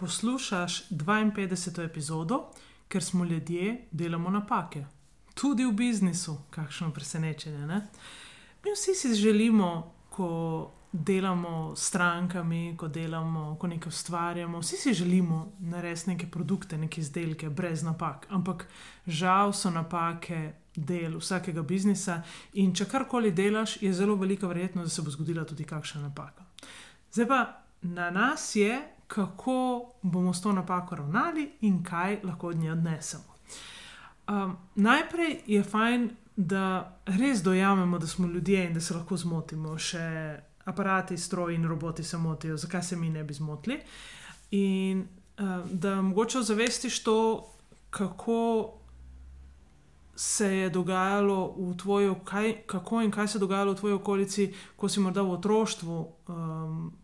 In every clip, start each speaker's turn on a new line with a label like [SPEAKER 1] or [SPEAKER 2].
[SPEAKER 1] Poslušaš 52. epizodo, ker smo ljudje, delamo napake. Tudi v biznisu, kakšno presenečenje. Ne? Mi vsi si želimo, ko delamo s strankami, ko delamo, ko nekaj ustvarjamo, vsi si želimo narediti neke produkte, neke izdelke brez napak. Ampak žal so napake del vsakega biznisa in če karkoli delaš, je zelo velika verjetnost, da se bo zgodila tudi kakšna napaka. Zdaj pa na nas je, kako bomo s to napako ravnali in kaj lahko od nje odnesemo. Um, najprej je fajn, da res dojamemo, da smo ljudje in da se lahko zmotimo. Še aparati, stroji in roboti se motijo, zakaj se mi ne bi zmotili. In uh, da mogoče zavestiš to, kako se je dogajalo v tvoji, kaj, kako in kaj se je dogajalo v tvoji okolici, ko si morda v otroštvu. Um,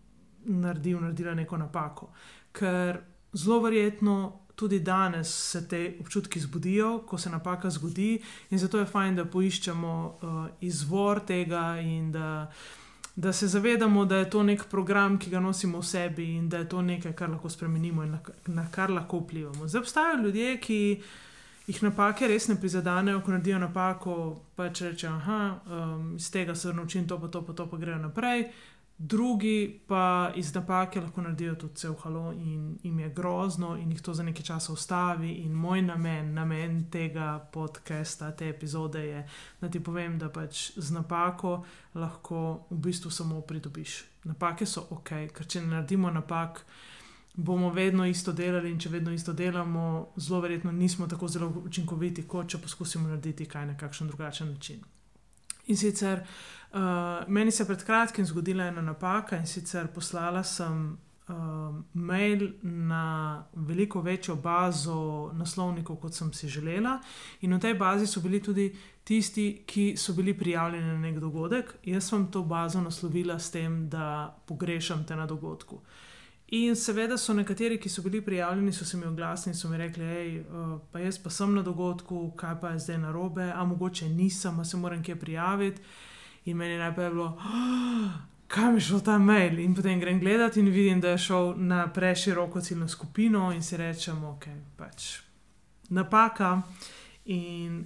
[SPEAKER 1] naredil, naredila neko napako. Ker zelo verjetno tudi danes se te občutki zbudijo, ko se napaka zgodi, in zato je fajn, da poiščemo uh, izvor tega in da. Da se zavedamo, da je to nek program, ki ga nosimo v sebi in da je to nekaj, kar lahko spremenimo in na, na kar lahko vplivamo. Zdaj obstajajo ljudje, ki jih napake res ne prizadenejo, ko naredijo napako, pa če rečejo, da um, iz tega se naučim to, pa to, pa to, pa grejo naprej drugi pa iz napake lahko naredijo tudi cel halo in jim je grozno in jih to za nekaj časa ustavi. In moj namen, namen tega podcasta, te epizode je, da ti povem, da pač z napako lahko v bistvu samo pridobiš. Napake so ok, ker če ne naredimo napak. Bomo vedno isto delali, in če vedno isto delamo, zelo verjetno nismo tako zelo učinkoviti, kot če poskusimo narediti kaj na kakšen drugačen način. In sicer uh, meni se je pred kratkim zgodila ena napaka in sicer poslala sem uh, mail na veliko večjo bazo naslovnikov, kot sem si želela. In v tej bazi so bili tudi tisti, ki so bili prijavljeni na nek dogodek. Jaz sem to bazo naslovila s tem, da pogrešam te na dogodku. In seveda so nekateri, ki so bili prijavljeni, so se mi oglasili in so mi rekli, hej, uh, pa jaz pa sem na dogodku, kaj pa je zdaj na robe, a mogoče nisem, a se moram kje prijaviti. In meni je najprej bilo, oh, kam je šel ta mail. In potem grem gledati in vidim, da je šel na preširoko ciljno skupino in si rečem, ok, pač napaka. In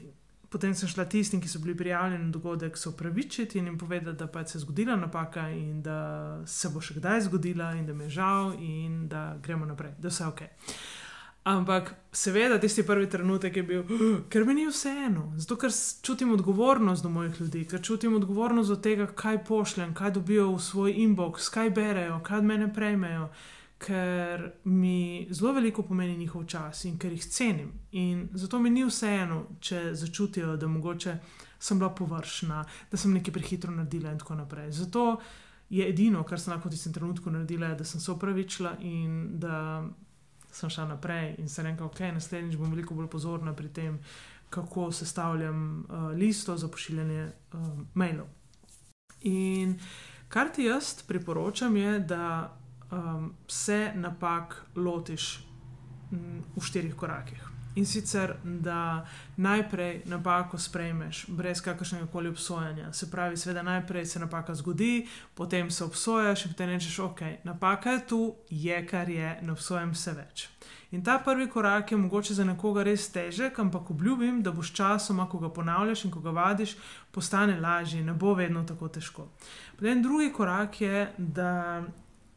[SPEAKER 1] potem sem šla tistim, ki so bili prijavljeni na dogodek, se upravičiti in jim povedati, da pač se je zgodila napaka in da se bo še kdaj zgodila in da mi je žal in da gremo naprej, da vse ok. Ampak seveda tisti prvi trenutek je bil, ker mi ni vseeno, zato ker čutim odgovornost do mojih ljudi, ker čutim odgovornost do tega, kaj pošljem, kaj dobijo v svoj inbox, kaj berejo, kaj mene prejmejo ker mi zelo veliko pomeni njihov čas in ker jih cenim. In zato mi ni vseeno, če začutijo, da mogoče sem bila površna, da sem nekaj prehitro naredila in tako naprej. Zato je edino, kar sem lahko v tistem trenutku naredila, da sem se opravičila in da sem šla naprej in se rekla, ok, naslednjič bom veliko bolj pozorna pri tem, kako sestavljam uh, listo za pošiljanje uh, mailov. In kar ti jaz priporočam, je, da um, se napak lotiš m, v štirih korakih. In sicer, da najprej napako sprejmeš, brez kakršnega koli obsojanja. Se pravi, seveda najprej se napaka zgodi, potem se obsojaš in potem rečeš, ok, napaka je tu, je kar je, ne obsojam se več. In ta prvi korak je mogoče za nekoga res težek, ampak obljubim, da boš časoma, ko ga ponavljaš in ko ga vadiš, postane lažje, ne bo vedno tako težko. Potem drugi korak je, da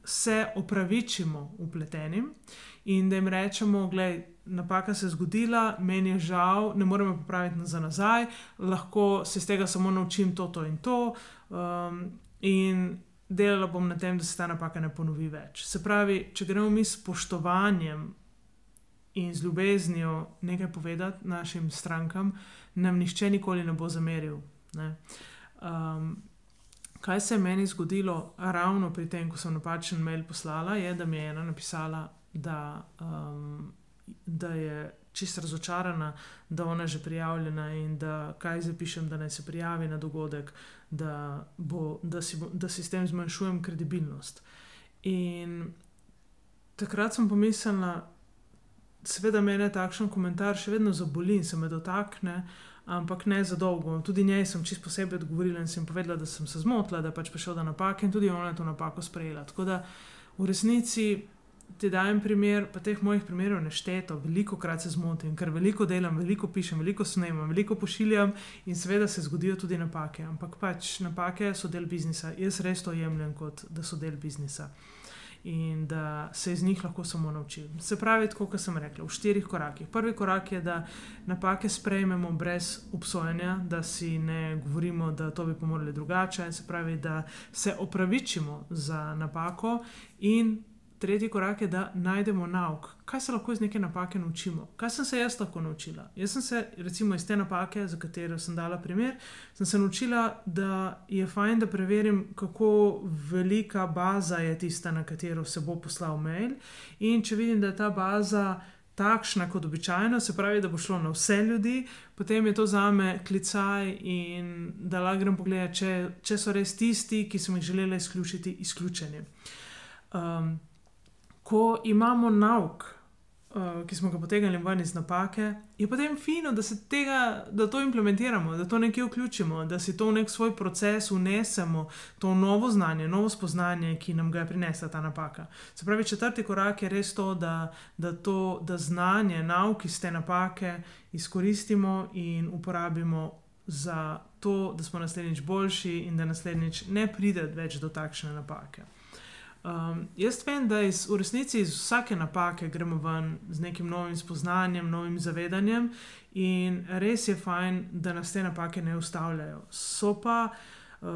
[SPEAKER 1] se opravičimo upletenim in da jim rečemo, da je napaka se zgodila, meni je žal, ne moremo popraviti za nazaj, lahko se iz tega samo naučim to, to in to. Um, in delala bom na tem, da se ta napaka ne ponovi več. Se pravi, če gremo mi s spoštovanjem in z ljubeznijo nekaj povedati našim strankam, nam nihče nikoli ne bo zameril. Ne? Um, kaj se je meni zgodilo ravno pri tem, ko sem napačen mail poslala, je, da mi je ena napisala, da, um, da je čisto razočarana, da ona je že prijavljena in da kaj zapišem, da naj se prijavi na dogodek, da, bo, da, si, da si s tem zmanjšujem kredibilnost. In takrat sem pomislila, seveda me je takšen komentar še vedno zaboli in se me dotakne ampak ne za dolgo. Tudi njej sem čisto posebej odgovorila in sem povedala, da sem se zmotila, da pač prišel do napake in tudi ona je to napako sprejela. Tako da v resnici ti dajem primer, pa teh mojih primerov nešteto, veliko krat se zmotim, ker veliko delam, veliko pišem, veliko snemam, veliko pošiljam in seveda se zgodijo tudi napake. Ampak pač napake so del biznisa, jaz res to jemljem kot da so del biznisa in da se iz njih lahko samo naučim. Se pravi, tako kot sem rekla, v štirih korakih. Prvi korak je, da napake sprejmemo brez obsojanja, da si ne govorimo, da to bi pomorili drugače, se pravi, da se opravičimo za napako in tretji korak je, da najdemo nauk, kaj se lahko iz neke napake naučimo. Kaj sem se jaz lahko naučila? Jaz sem se, recimo, iz te napake, za katero sem dala primer, sem se naučila, da je fajn, da preverim, kako velika baza je tista, na katero se bo poslal mail. In če vidim, da je ta baza. Takšna kot običajno, se pravi, da bo šlo na vse ljudi, potem je to za me klicaj in da lahko grem pogledati, če, če so res tisti, ki sem jih želela izključiti, izključeni. Um, ko imamo nauk, uh, ki smo ga potegnili ven iz napake, je potem fino, da, tega, da to implementiramo, da to nekje vključimo, da si to v nek svoj proces unesemo, to novo znanje, novo spoznanje, ki nam ga je prinesla ta napaka. Se pravi, četrti korak je res to, da, da to da znanje, nauk iz te napake izkoristimo in uporabimo. Za to, da smo naslednjič boljši in da naslednjič ne pride več do takšne napake. Um, jaz vem, da iz, v resnici iz vsake napake gremo ven z nekim novim spoznanjem, novim zavedanjem, in res je fajn, da nas te napake ne ustavljajo. So pa uh,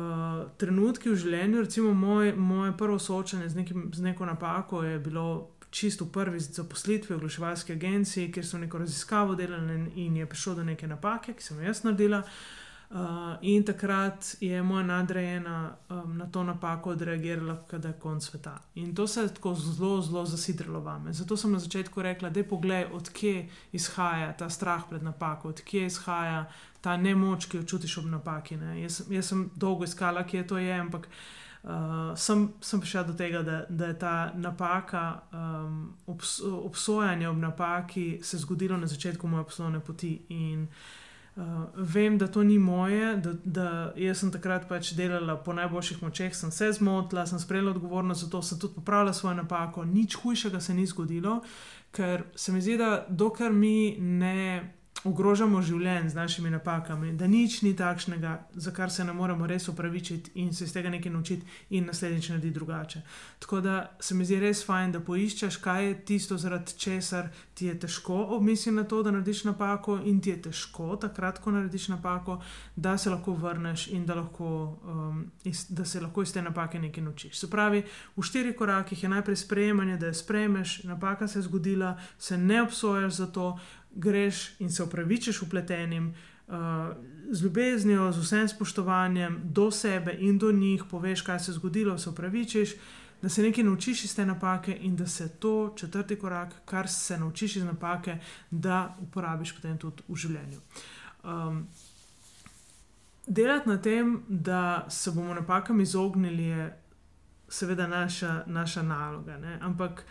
[SPEAKER 1] trenutki v življenju, recimo moj, moje prvo soočanje z, nekim, z neko napako je bilo. Čisto prvi zaposlitvi v oglaševalski agenciji, kjer so neko raziskavo delali, in je prišlo do neke napake, ki sem jo jaz naredila. Uh, Uh, in takrat je moja nadrejena um, na to napako odreagirala, da je konc sveta. In to se je tako zelo, zelo zasidrilo vame. Zato sem na začetku rekla, da je pogled, odkje izhaja ta strah pred napako, odkje izhaja ta nemoč, ki jo čutiš ob napaki. Jaz, jaz sem dolgo iskala, kje to je, ampak uh, sem, sem prišla do tega, da, da je ta napaka, um, obs, obsojanje ob napaki, se zgodilo na začetku moje poslovne poti. In, Uh, vem, da to ni moje, da, da jaz sem takrat pač delala po najboljših močeh, sem se zmotila, sem sprejela odgovornost za to, sem tudi popravila svojo napako, nič hujšega se ni zgodilo, ker se mi zdi, da dokler mi ne ogrožamo življenje z našimi napakami, da nič ni takšnega, za kar se ne moremo res upravičiti in se iz tega nekaj naučiti in naslednjič narediti drugače. Tako da se mi zdi res fajn, da poiščeš, kaj je tisto, zaradi česar ti je težko obmisliti na to, da narediš napako in ti je težko takrat, ko narediš napako, da se lahko vrneš in da, lahko, um, iz, da se lahko iz te napake nekaj naučiš. Se pravi, v štirih korakih je najprej sprejemanje, da je sprejmeš, napaka se je zgodila, se ne obsojaš za to greš in se upravičiš upletenim, uh, z ljubeznijo, z vsem spoštovanjem do sebe in do njih, poveš, kaj se je zgodilo, se upravičiš, da se nekaj naučiš iz te napake in da se to četrti korak, kar se naučiš iz napake, da uporabiš potem tudi v življenju. Um, delati na tem, da se bomo napakam izognili, je seveda naša, naša naloga. Ne? Ampak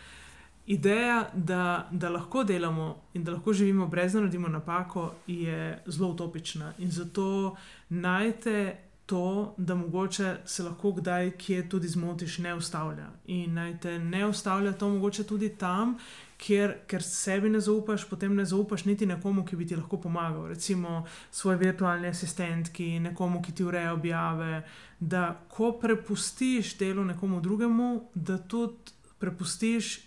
[SPEAKER 1] ideja, da, da lahko delamo in da lahko živimo brez da naredimo napako, je zelo utopična. In zato najte to, da mogoče se lahko kdaj kje tudi zmotiš, ne ustavlja. In naj te ne ustavlja to mogoče tudi tam, kjer, ker sebi ne zaupaš, potem ne zaupaš niti nekomu, ki bi ti lahko pomagal. Recimo svoj virtualni asistentki, nekomu, ki ti ureja objave. Da ko prepustiš delo nekomu drugemu, da tudi prepustiš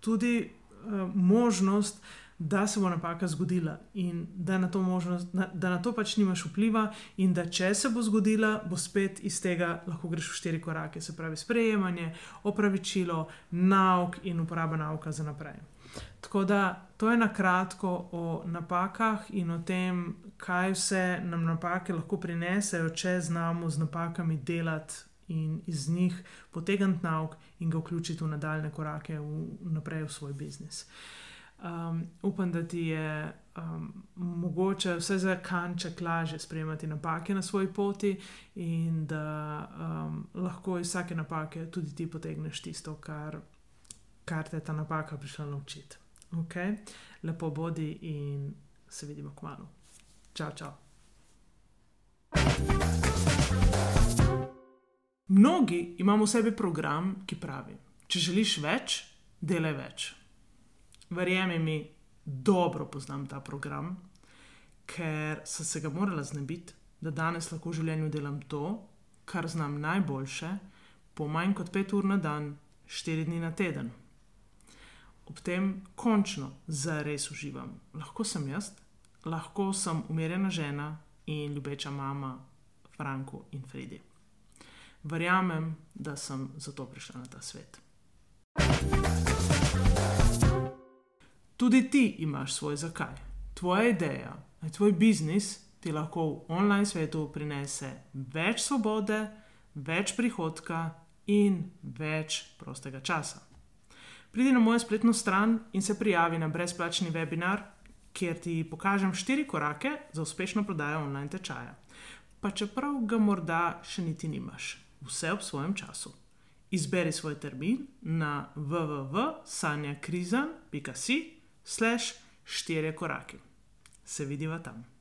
[SPEAKER 1] tudi uh, možnost, da se bo napaka zgodila in da na možnost, na, da na to pač nimaš vpliva, in da če se bo zgodila, bo spet iz tega lahko greš v štiri korake, se pravi sprejemanje, opravičilo, nauk in uporaba nauka za naprej. Tako da to je na kratko o napakah in o tem, kaj vse nam napake lahko prinesejo, če znamo z napakami delati in iz njih potegniti nauk in ga vključiti v nadaljne korake v, naprej v svoj biznis. Um, upam, da ti je um, mogoče vse za kanček lažje sprejemati napake na svoji poti, in da um, lahko iz vsake napake tudi ti potegneš tisto, kar, kar te ta napaka prišla naučiti. Okay? Lepo bodi in se vidimo k malu. Čau, čau. Mnogi imamo v sebi program, ki pravi: Če želiš več, delaj več verjemi mi, dobro poznam ta program, ker sem se ga morala znebiti, da danes lahko v življenju delam to, kar znam najboljše, po manj kot pet ur na dan, štiri dni na teden. Ob tem končno zares uživam. Lahko sem jaz, lahko sem umirjena žena in ljubeča mama Franku in Fredi. Verjamem, da sem zato prišla na ta svet. Tudi ti imaš svoj zakaj. Tvoja ideja, tvoj biznis ti lahko v online svetu prinese več svobode, več prihodka in več prostega časa. Pridi na mojo spletno stran in se prijavi na brezplačni webinar, kjer ti pokažem štiri korake za uspešno prodajo online tečaja. Pa čeprav ga morda še niti nimaš, vse ob svojem času. Izberi svoj termin na www.sanjakrizan.com slash štiri korake. Se vidiva tam.